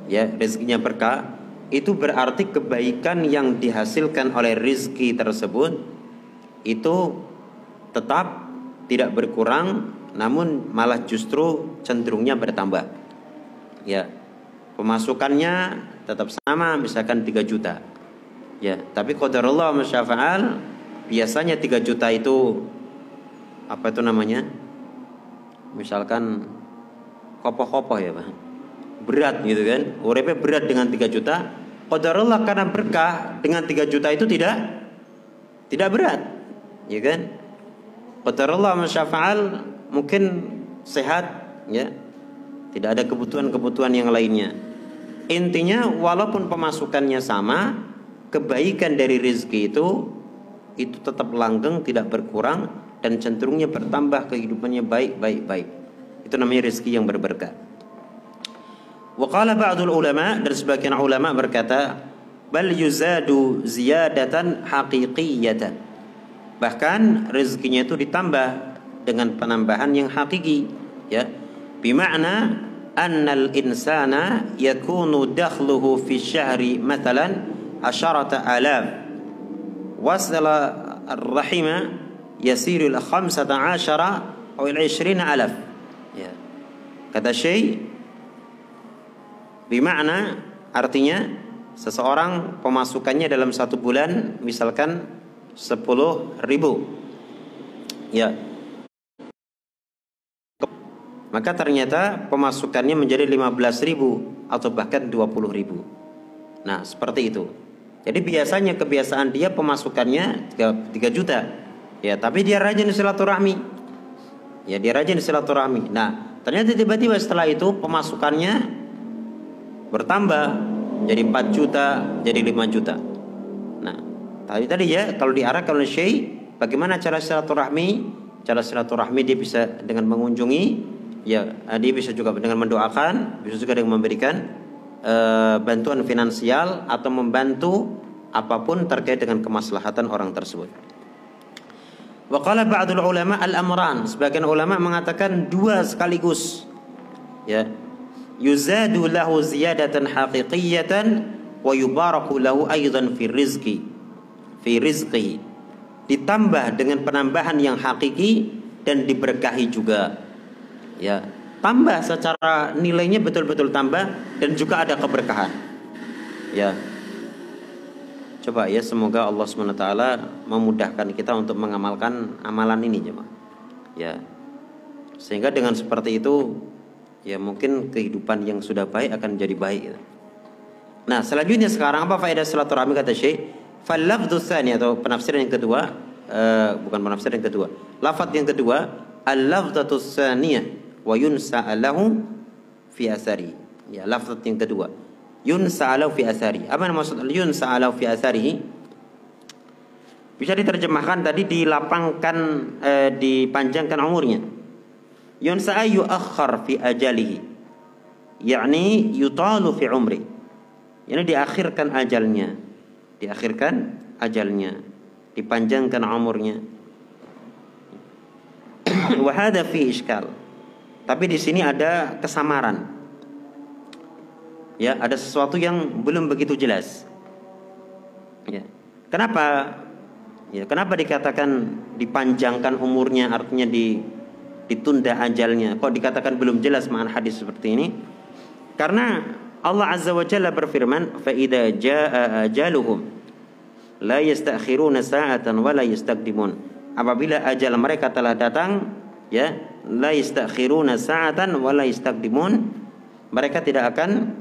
ya, rezekinya berkah itu berarti kebaikan yang dihasilkan oleh rezeki tersebut itu tetap tidak berkurang namun malah justru cenderungnya bertambah. Ya, pemasukannya tetap sama misalkan 3 juta ya tapi qadarullah masyafa'al biasanya 3 juta itu apa itu namanya misalkan kopoh-kopoh ya Pak. Berat gitu kan. Uripnya berat dengan 3 juta. Qadarullah karena berkah dengan 3 juta itu tidak tidak berat ya kan? Qadarullah masyafa'al mungkin sehat ya. Tidak ada kebutuhan-kebutuhan yang lainnya. Intinya walaupun pemasukannya sama, kebaikan dari rezeki itu itu tetap langgeng, tidak berkurang dan cenderungnya bertambah kehidupannya baik baik baik. Itu namanya rezeki yang berberkah. Wa qala ba'dul ulama dan sebagian ulama berkata, bal yuzadu ziyadatan haqiqiyatan. Bahkan rezekinya itu ditambah dengan penambahan yang hakiki, ya bima'na annal insana yakunu dakhluhu fi syahri mathalan asharata alaf wasala rahima yasiru ila khamsata ashara atau ila 20 alaf kata Syekh Bimana artinya seseorang pemasukannya dalam satu bulan misalkan 10 ribu. Ya. Maka ternyata pemasukannya menjadi 15 ribu atau bahkan 20 ribu. Nah seperti itu. Jadi biasanya kebiasaan dia pemasukannya 3, 3 juta. Ya tapi dia rajin silaturahmi. Ya dia rajin silaturahmi. Nah ternyata tiba-tiba setelah itu pemasukannya bertambah jadi 4 juta, jadi 5 juta. Nah, tadi tadi ya kalau diarahkan oleh Syekh, bagaimana cara silaturahmi? Cara silaturahmi dia bisa dengan mengunjungi, ya dia bisa juga dengan mendoakan, bisa juga dengan memberikan uh, bantuan finansial atau membantu apa pun terkait dengan kemaslahatan orang tersebut. Waqala ba'dul ulama al-amran. Sebagian ulama mengatakan dua sekaligus. Ya, yuzadu lahu ziyadatan haqiqiyatan wa yubaraku lahu aidan fi rizqi. Fi rizqi. Ditambah dengan penambahan yang hakiki dan diberkahi juga. Ya. Tambah secara nilainya betul-betul tambah dan juga ada keberkahan. Ya coba ya semoga Allah swt memudahkan kita untuk mengamalkan amalan ini jemaah ya sehingga dengan seperti itu ya mungkin kehidupan yang sudah baik akan jadi baik. Gitu. Nah, selanjutnya sekarang apa faedah silaturahmi kata Syekh? Fal-lafdhu atau penafsiran yang kedua, uh, bukan penafsiran yang kedua. Lafaz yang kedua, al-lafdhatu wa yunsa fi asari. Ya, lafaz yang kedua. Yunsa lahu fi asari. Apa maksud yunsa lahu fi asari? Bisa diterjemahkan tadi dilapangkan eh, dipanjangkan umurnya. Yunsa'a yuakhar fi ajalihi. Yakni yutalu fi umri. Ini diakhirkan ajalnya. Diakhirkan ajalnya. Dipanjangkan umurnya. *coughs* Wa hadha fi iskal. Tapi di sini ada kesamaran ya ada sesuatu yang belum begitu jelas ya kenapa ya kenapa dikatakan dipanjangkan umurnya artinya di ditunda ajalnya. Kok dikatakan belum jelas makna hadis seperti ini? Karena Allah Azza wa Jalla berfirman, "Fa idza jaa ajaluhum la yastakhiruna sa'atan wa la yastaqdimun." Apabila ajal mereka telah datang, ya, la yastakhiruna sa'atan wa la yastaqdimun, mereka tidak akan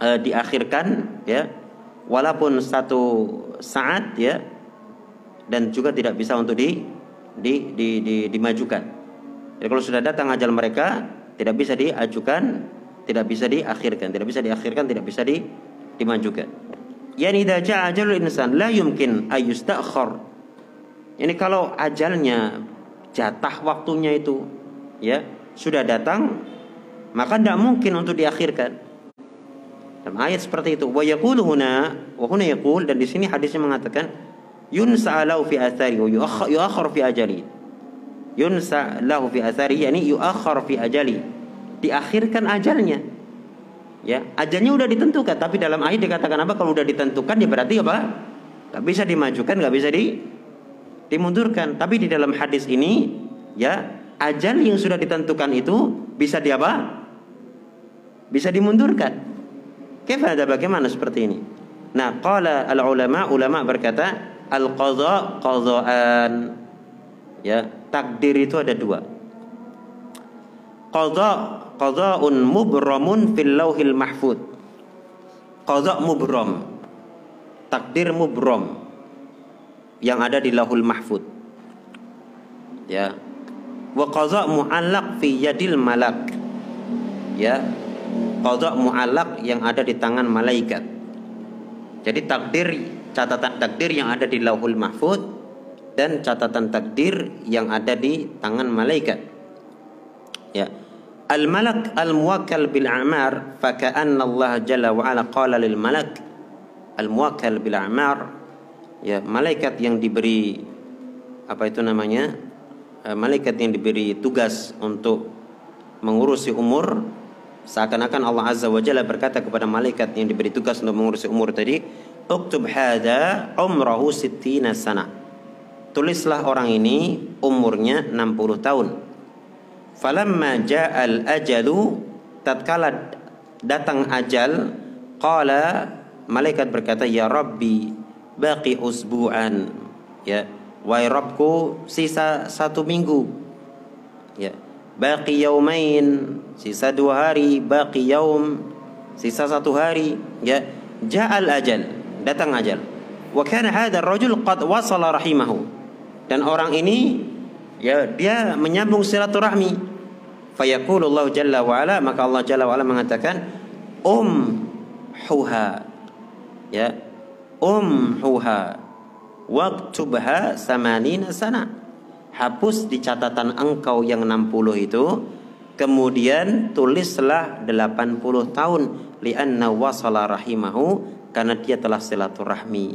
uh, diakhirkan, ya, walaupun satu saat, ya, dan juga tidak bisa untuk di, di, di, di dimajukan. Jadi kalau sudah datang ajal mereka tidak bisa diajukan, tidak bisa diakhirkan, tidak bisa diakhirkan, tidak bisa di, dimajukan. Yani idza jaa ajalul insan la yumkin ayustakhar. Ini kalau ajalnya jatah waktunya itu ya sudah datang maka tidak mungkin untuk diakhirkan. Dalam ayat seperti itu wa yaqulu huna wa huna yaqul dan di sini hadisnya mengatakan yunsa lau fi athari wa yuakhir fi ajali. Yunsa lahu fi athari yani yuakhir fi ajali. Diakhirkan ajalnya. Ya ajalnya udah ditentukan tapi dalam ayat dikatakan apa? Kalau udah ditentukan ya berarti apa? Nggak bisa dimajukan nggak bisa di dimundurkan. Tapi di dalam hadis ini ya ajal yang sudah ditentukan itu bisa di apa? Bisa dimundurkan ada bagaimana seperti ini? Nah qala al ulama ulama berkata al qadha qadhaan. Ya takdir itu ada dua. Qadha qadha'un mubramun fil lauhil mahfud. Qadha mubram. Takdir mubram yang ada di lauhul mahfud. Ya. Wa qadha mu'allaq fi yadil malak. Ya qadha mu'allaq yang ada di tangan malaikat jadi takdir catatan takdir yang ada di lauhul mahfud dan catatan takdir yang ada di tangan malaikat. Ya. Al-malak al-muwakkal bil a'mar fa ka'anna Allah jalla wa ala qala lil malak al-muwakkal bil a'mar ya malaikat yang diberi apa itu namanya eh, malaikat yang diberi tugas untuk mengurusi umur seakan-akan Allah Azza wa Jalla berkata kepada malaikat yang diberi tugas untuk mengurusi umur tadi uktub hada umrahu sittina sana. Tulislah orang ini umurnya 60 tahun. Falamma ja'al ajalu tatkala datang ajal qala malaikat berkata ya rabbi baqi usbu'an. Ya wahai Rabbku sisa satu minggu. Ya baqi yaumain. Sisa dua hari baqi yaum. Sisa satu hari ya ja'al ajal. Datang ajal. Wa kana hadha rajul qad wasala rahimahu. Dan orang ini ya dia menyambung silaturahmi. Fayaqulullahu jalla wa ala. Maka Allah jalla wa ala mengatakan um huha. Ya um huha. Waktubha samanina sana hapus di catatan engkau yang 60 itu. Kemudian tulislah 80 tahun. Lianna wasala rahimahu. Karena dia telah silaturahmi.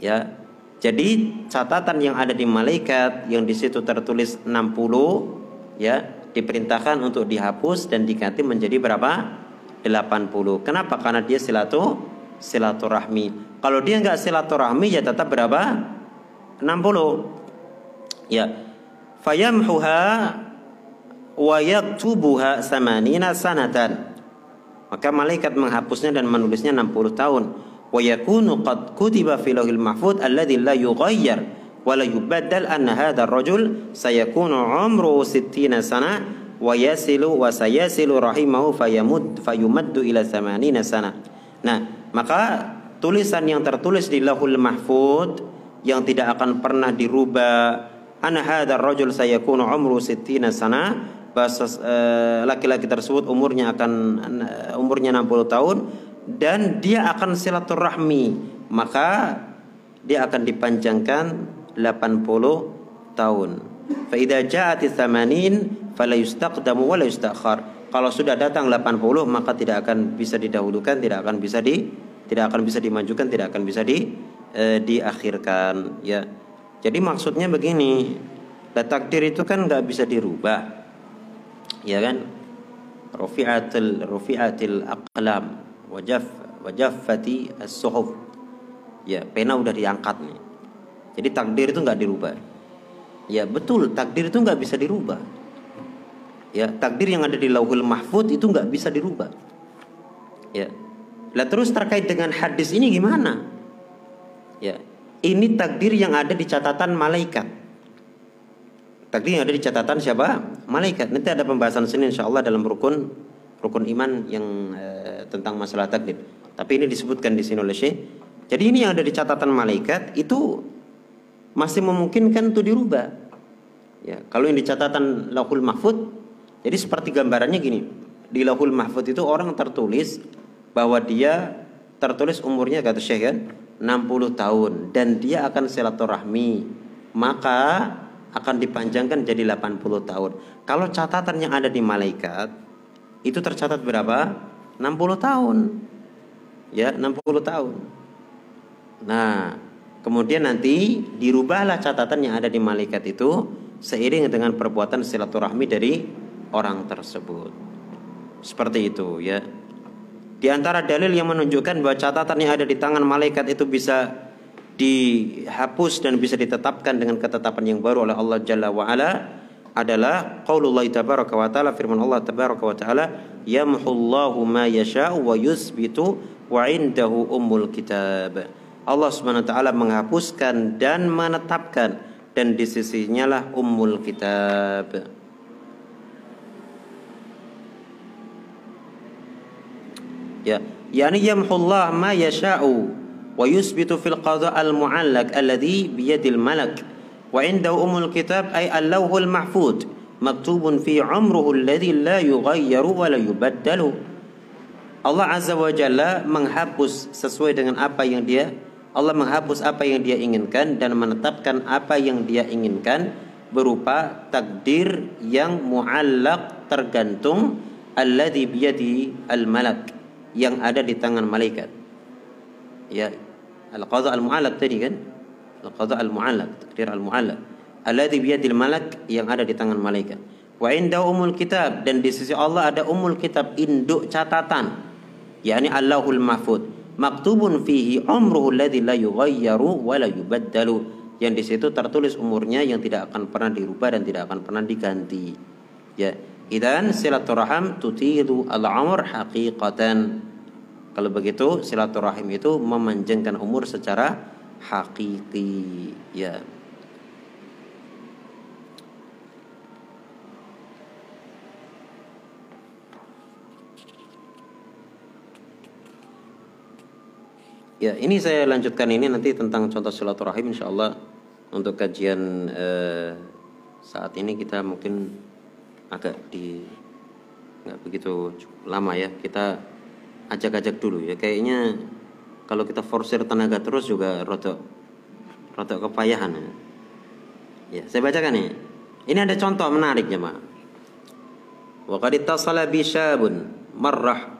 Ya. Jadi catatan yang ada di malaikat yang di situ tertulis 60 ya diperintahkan untuk dihapus dan diganti menjadi berapa? 80 kenapa? Karena dia silatu silaturahmi. Kalau dia nggak silaturahmi ya tetap berapa? 60. Ya. Fayamhuha wa yaktubuha samanina sanatan. Maka malaikat menghapusnya dan menulisnya 60 tahun. Wa yakunu qad kutiba fil lauhil mahfuz alladhi la yughayyar wa la yubaddal anna hadha ar-rajul sayakunu umru 60 sana wa yasilu wa sayasilu rahimahu fayamud fayumaddu ila 80 sana. Nah, maka tulisan yang tertulis di lahul mahfud yang tidak akan pernah dirubah ana hadzal rajul sayakunu umru sittina sana. Bahasa eh, laki-laki tersebut umurnya akan uh, umurnya 60 tahun. Dan dia akan silaturahmi. Maka dia akan dipanjangkan 80 tahun. Fa idza ja'at 80 fala yustaqdamu wa la yustakhar. Kalau sudah datang 80 maka tidak akan bisa didahulukan tidak akan bisa di tidak akan bisa dimajukan, tidak akan bisa di e, diakhirkan. Ya. Jadi maksudnya begini, takdir itu kan nggak bisa dirubah. Ya kan? Rufi'atil rufi'atil aqlam wajaf wajaffati as-suhuf. Ya, pena udah diangkat nih. Jadi takdir itu nggak dirubah. Ya betul, takdir itu nggak bisa dirubah. Ya, takdir yang ada di Lauhul Mahfud itu nggak bisa dirubah. Ya, lah terus terkait dengan hadis ini gimana? Ya, ini takdir yang ada di catatan malaikat. Takdir yang ada di catatan siapa? Malaikat. Nanti ada pembahasan sini insya Allah dalam rukun rukun iman yang eh, tentang masalah takdir. Tapi ini disebutkan di sini oleh Syekh. Jadi ini yang ada di catatan malaikat itu masih memungkinkan untuk dirubah. Ya, kalau yang di catatan Lauhul Mahfud, jadi seperti gambarannya gini. Di Lauhul Mahfud itu orang tertulis bahwa dia tertulis umurnya kata Syekh kan 60 tahun dan dia akan silaturahmi maka akan dipanjangkan jadi 80 tahun. Kalau catatan yang ada di malaikat itu tercatat berapa? 60 tahun. Ya, 60 tahun. Nah, kemudian nanti dirubahlah catatan yang ada di malaikat itu seiring dengan perbuatan silaturahmi dari orang tersebut. Seperti itu ya. Di antara dalil yang menunjukkan bahwa catatan yang ada di tangan malaikat itu bisa dihapus dan bisa ditetapkan dengan ketetapan yang baru oleh Allah Jalla wa ala adalah qaulullah tabaraka wa taala firman Allah tabaraka wa taala yamhullahu ma yasha'u wa yusbitu wa indahu ummul kitab. Allah Subhanahu wa taala menghapuskan dan menetapkan dan di sisinya lah ummul kitab. Ya yani yamhullah ma yasha'u wa yusbitu fil qada al mu'allaq alladhi biyadil malak. Wa indahu umul kitab ay al-lawhul mahfud maktubun fi umruhu alladhi la yughayyaru wa la yubaddalu. Allah Azza wa Jalla menghapus sesuai dengan apa yang dia Allah menghapus apa yang dia inginkan dan menetapkan apa yang dia inginkan berupa takdir yang muallaq tergantung alladhi biyadi al-malak yang ada di tangan malaikat. Ya, al-qadha al-mu'allaq tadi kan? Al-qadha al-mu'allaq, takdir al-mu'allaq. Alladhi biyadil malak yang ada di tangan malaikat. Wa inda umul kitab dan di sisi Allah ada umul kitab induk catatan. yakni Allahul Mahfud. maktubun fihi umruhu alladhi la yughayyaru wa la yubaddalu yang di situ tertulis umurnya yang tidak akan pernah dirubah dan tidak akan pernah diganti ya idan silaturahim tutidu al-umur haqiqatan. Kalau begitu silaturahim itu memanjangkan umur secara hakiki ya. Ya, ini saya lanjutkan ini nanti tentang contoh silaturahim insyaallah untuk kajian eh, saat ini kita mungkin agak di nggak begitu lama ya. Kita ajak-ajak dulu ya. Kayaknya kalau kita forsir tenaga terus juga rotok rotok kepayahan ya. ya saya bacakan ya ini ada contoh menarik ya mak. Qad ittasala bi syabun marrah.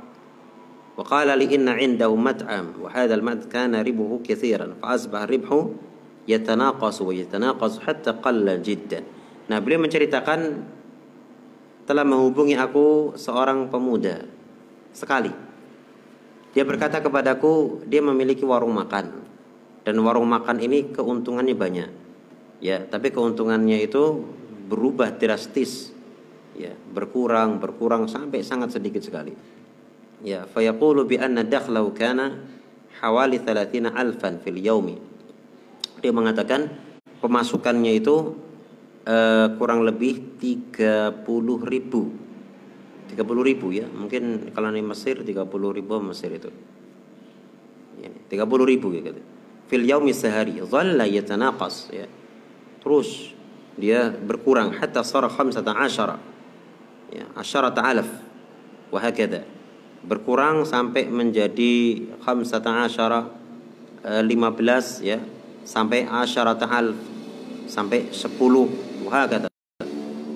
Wa qala li inna indahu mat'am. Wa hadha al-mat kana ribuhu katsiran fa asbaha ribhu yatanaqasu wa yatanaqasu hatta qalla jiddan. Nah beliau menceritakan telah menghubungi aku seorang pemuda sekali. Dia berkata kepadaku dia memiliki warung makan dan warung makan ini keuntungannya banyak. Ya, tapi keuntungannya itu berubah drastis. Ya, berkurang, berkurang sampai sangat sedikit sekali. Ya, fayaqulu bi anna dakhlahu kana hawali 30 alfan fil yaumi. Dia mengatakan pemasukannya itu uh, kurang lebih 30 ribu. 30 ribu ya. Mungkin kalau di Mesir 30 ribu Mesir itu. Ya, 30 ribu ya gitu. fil yaumi sehari. Dhalla yatanaqas ya. Terus dia berkurang. Hatta sara 15 ya 10 alaf. Wa hakada berkurang sampai menjadi khamsata asyara 15 ya. Sampai asyarata alf. Sampai 10 kata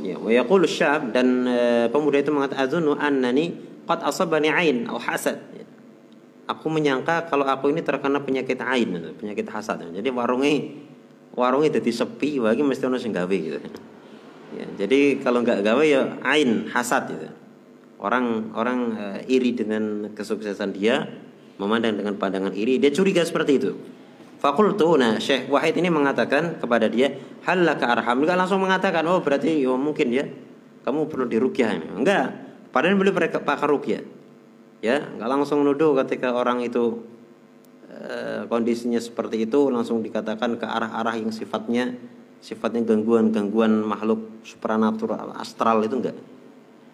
ya wa yaqulu syab dan uh, pemuda itu mengatakan azunu annani qad asabani ain atau hasad. Ya. aku menyangka kalau aku ini terkena penyakit ain penyakit hasad. Jadi warungnya warungnya jadi sepi bagi mesti ono sing gawe gitu. Ya jadi kalau nggak gawe ya ain hasad gitu. Orang orang uh, iri dengan kesuksesan dia memandang dengan pandangan iri dia curiga seperti itu. Fakultu, nah Syekh Wahid ini mengatakan kepada dia, halaka arham. Enggak langsung mengatakan, oh berarti oh, mungkin ya, kamu perlu dirukyah. Enggak, padahal beliau pakar rukyah. Ya, enggak langsung nuduh ketika orang itu uh, kondisinya seperti itu langsung dikatakan ke arah-arah yang sifatnya sifatnya gangguan-gangguan makhluk supranatural astral itu enggak.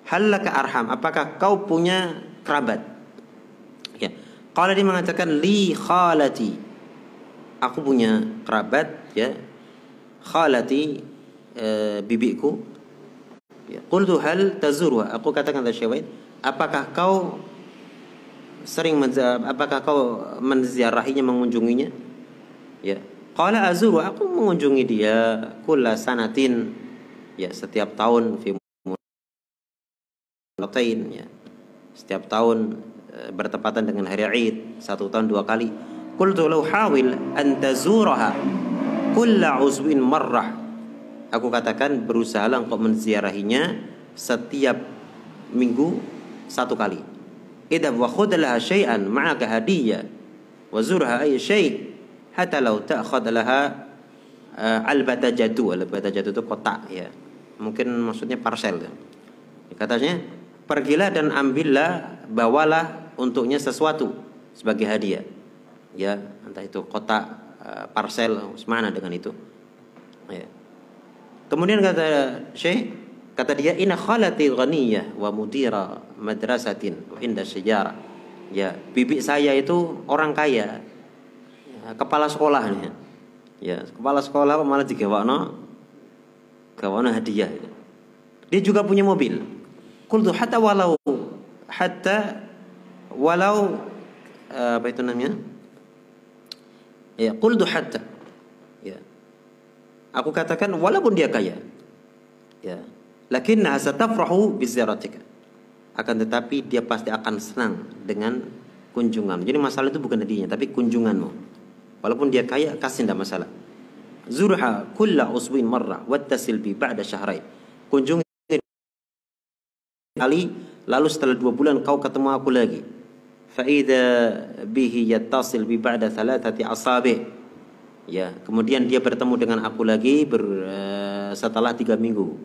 Halaka arham. Apakah kau punya kerabat? Ya. Kalau dia mengatakan li khalati. Aku punya kerabat ya khalati e, bibiku ya qultu hal tazurha aku katakan kepada Syawait apakah kau sering apakah kau menziarahinya mengunjunginya? Ya qala azuru aku mengunjungi dia kulla sanatin ya setiap tahun fi ya. Setiap tahun e, bertepatan dengan hari Id, satu tahun dua kali. Qultu law hawil an tazuraha kulla uzwin marrah. Aku katakan berusaha engkau menziarahinya setiap minggu satu kali. Idza wa khudh laha syai'an ma'aka hadiyah wa zurha ay syai' hatta law ta'khudh laha uh, albata jadu albata jadu itu kotak ya mungkin maksudnya parcel ya. katanya pergilah dan ambillah bawalah untuknya sesuatu sebagai hadiah ya entah itu kotak uh, parcel semana dengan itu. Ya. kemudian kata Syekh kata dia inna khalati ghaniyah wa mudira madrasatin wa inda sejarah. Ya bibi saya itu orang kaya. Ya, kepala sekolahnya. Ya kepala sekolah malah digawakno gawakno hadiah. Dia juga punya mobil. Qultu hatta walau hatta walau uh, apa itu namanya? Ya, qultu hatta. Ya. Aku katakan walaupun dia kaya. Ya. Lakinnaha satafrahu biziyaratika. Akan tetapi dia pasti akan senang dengan kunjungan. Jadi masalah itu bukan hadiahnya tapi kunjunganmu. Walaupun dia kaya kasih tidak masalah. Zurha kulla usbuin marrah wattasil bi ba'da syahrain. Kunjungi kali lalu setelah dua bulan kau ketemu aku lagi faida bihi yattasil bi ba'da thalathati asabi ya kemudian dia bertemu dengan aku lagi ber, uh, setelah tiga minggu.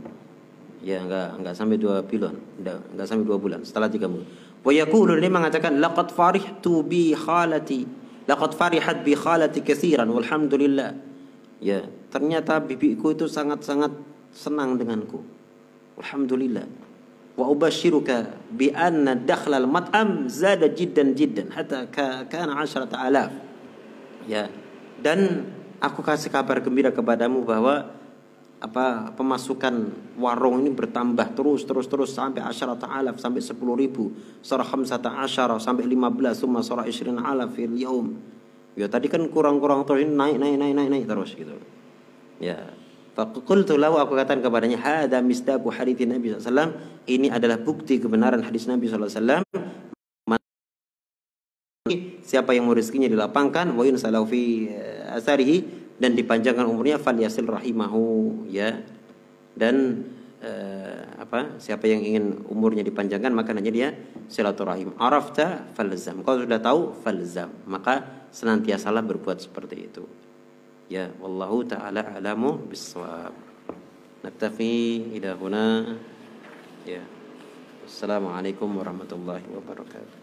Ya enggak enggak sampai dua bulan. Enggak, enggak sampai dua bulan setelah tiga minggu. Wa yaqulu dia mengatakan laqad farihtu bi khalati laqad farihat bi khalati katsiran walhamdulillah. Ya ternyata bibiku itu sangat-sangat senang denganku. Alhamdulillah wa ubashiruka bi anna dakhla al-mat'am zada jiddan jiddan hatta kana 10000 ya. Dan aku kasih kabar gembira kepadamu bahwa apa pemasukan warung ini bertambah terus terus terus sampai asyarat alaf sampai sepuluh ribu. Surah khamsata asyara sampai lima belas summa surah isrin alaf ya tadi kan kurang-kurang terus ini naik naik naik naik naik terus gitu. Ya Fakultu lahu aku katakan kepadanya hada misdaku hadits Nabi SAW ini adalah bukti kebenaran hadis Nabi SAW siapa yang mau rezekinya dilapangkan wa yunsalahu fi eh, asarihi dan dipanjangkan umurnya falyasil rahimahu ya. Dan uh, apa siapa yang ingin umurnya dipanjangkan maka hanya dia silaturahim. Arafta falzam. Kalau sudah tahu falzam. Maka senantiasalah berbuat seperti itu يا والله تعالى أعلم بالصواب نكتفي إلى هنا يا السلام عليكم ورحمة الله وبركاته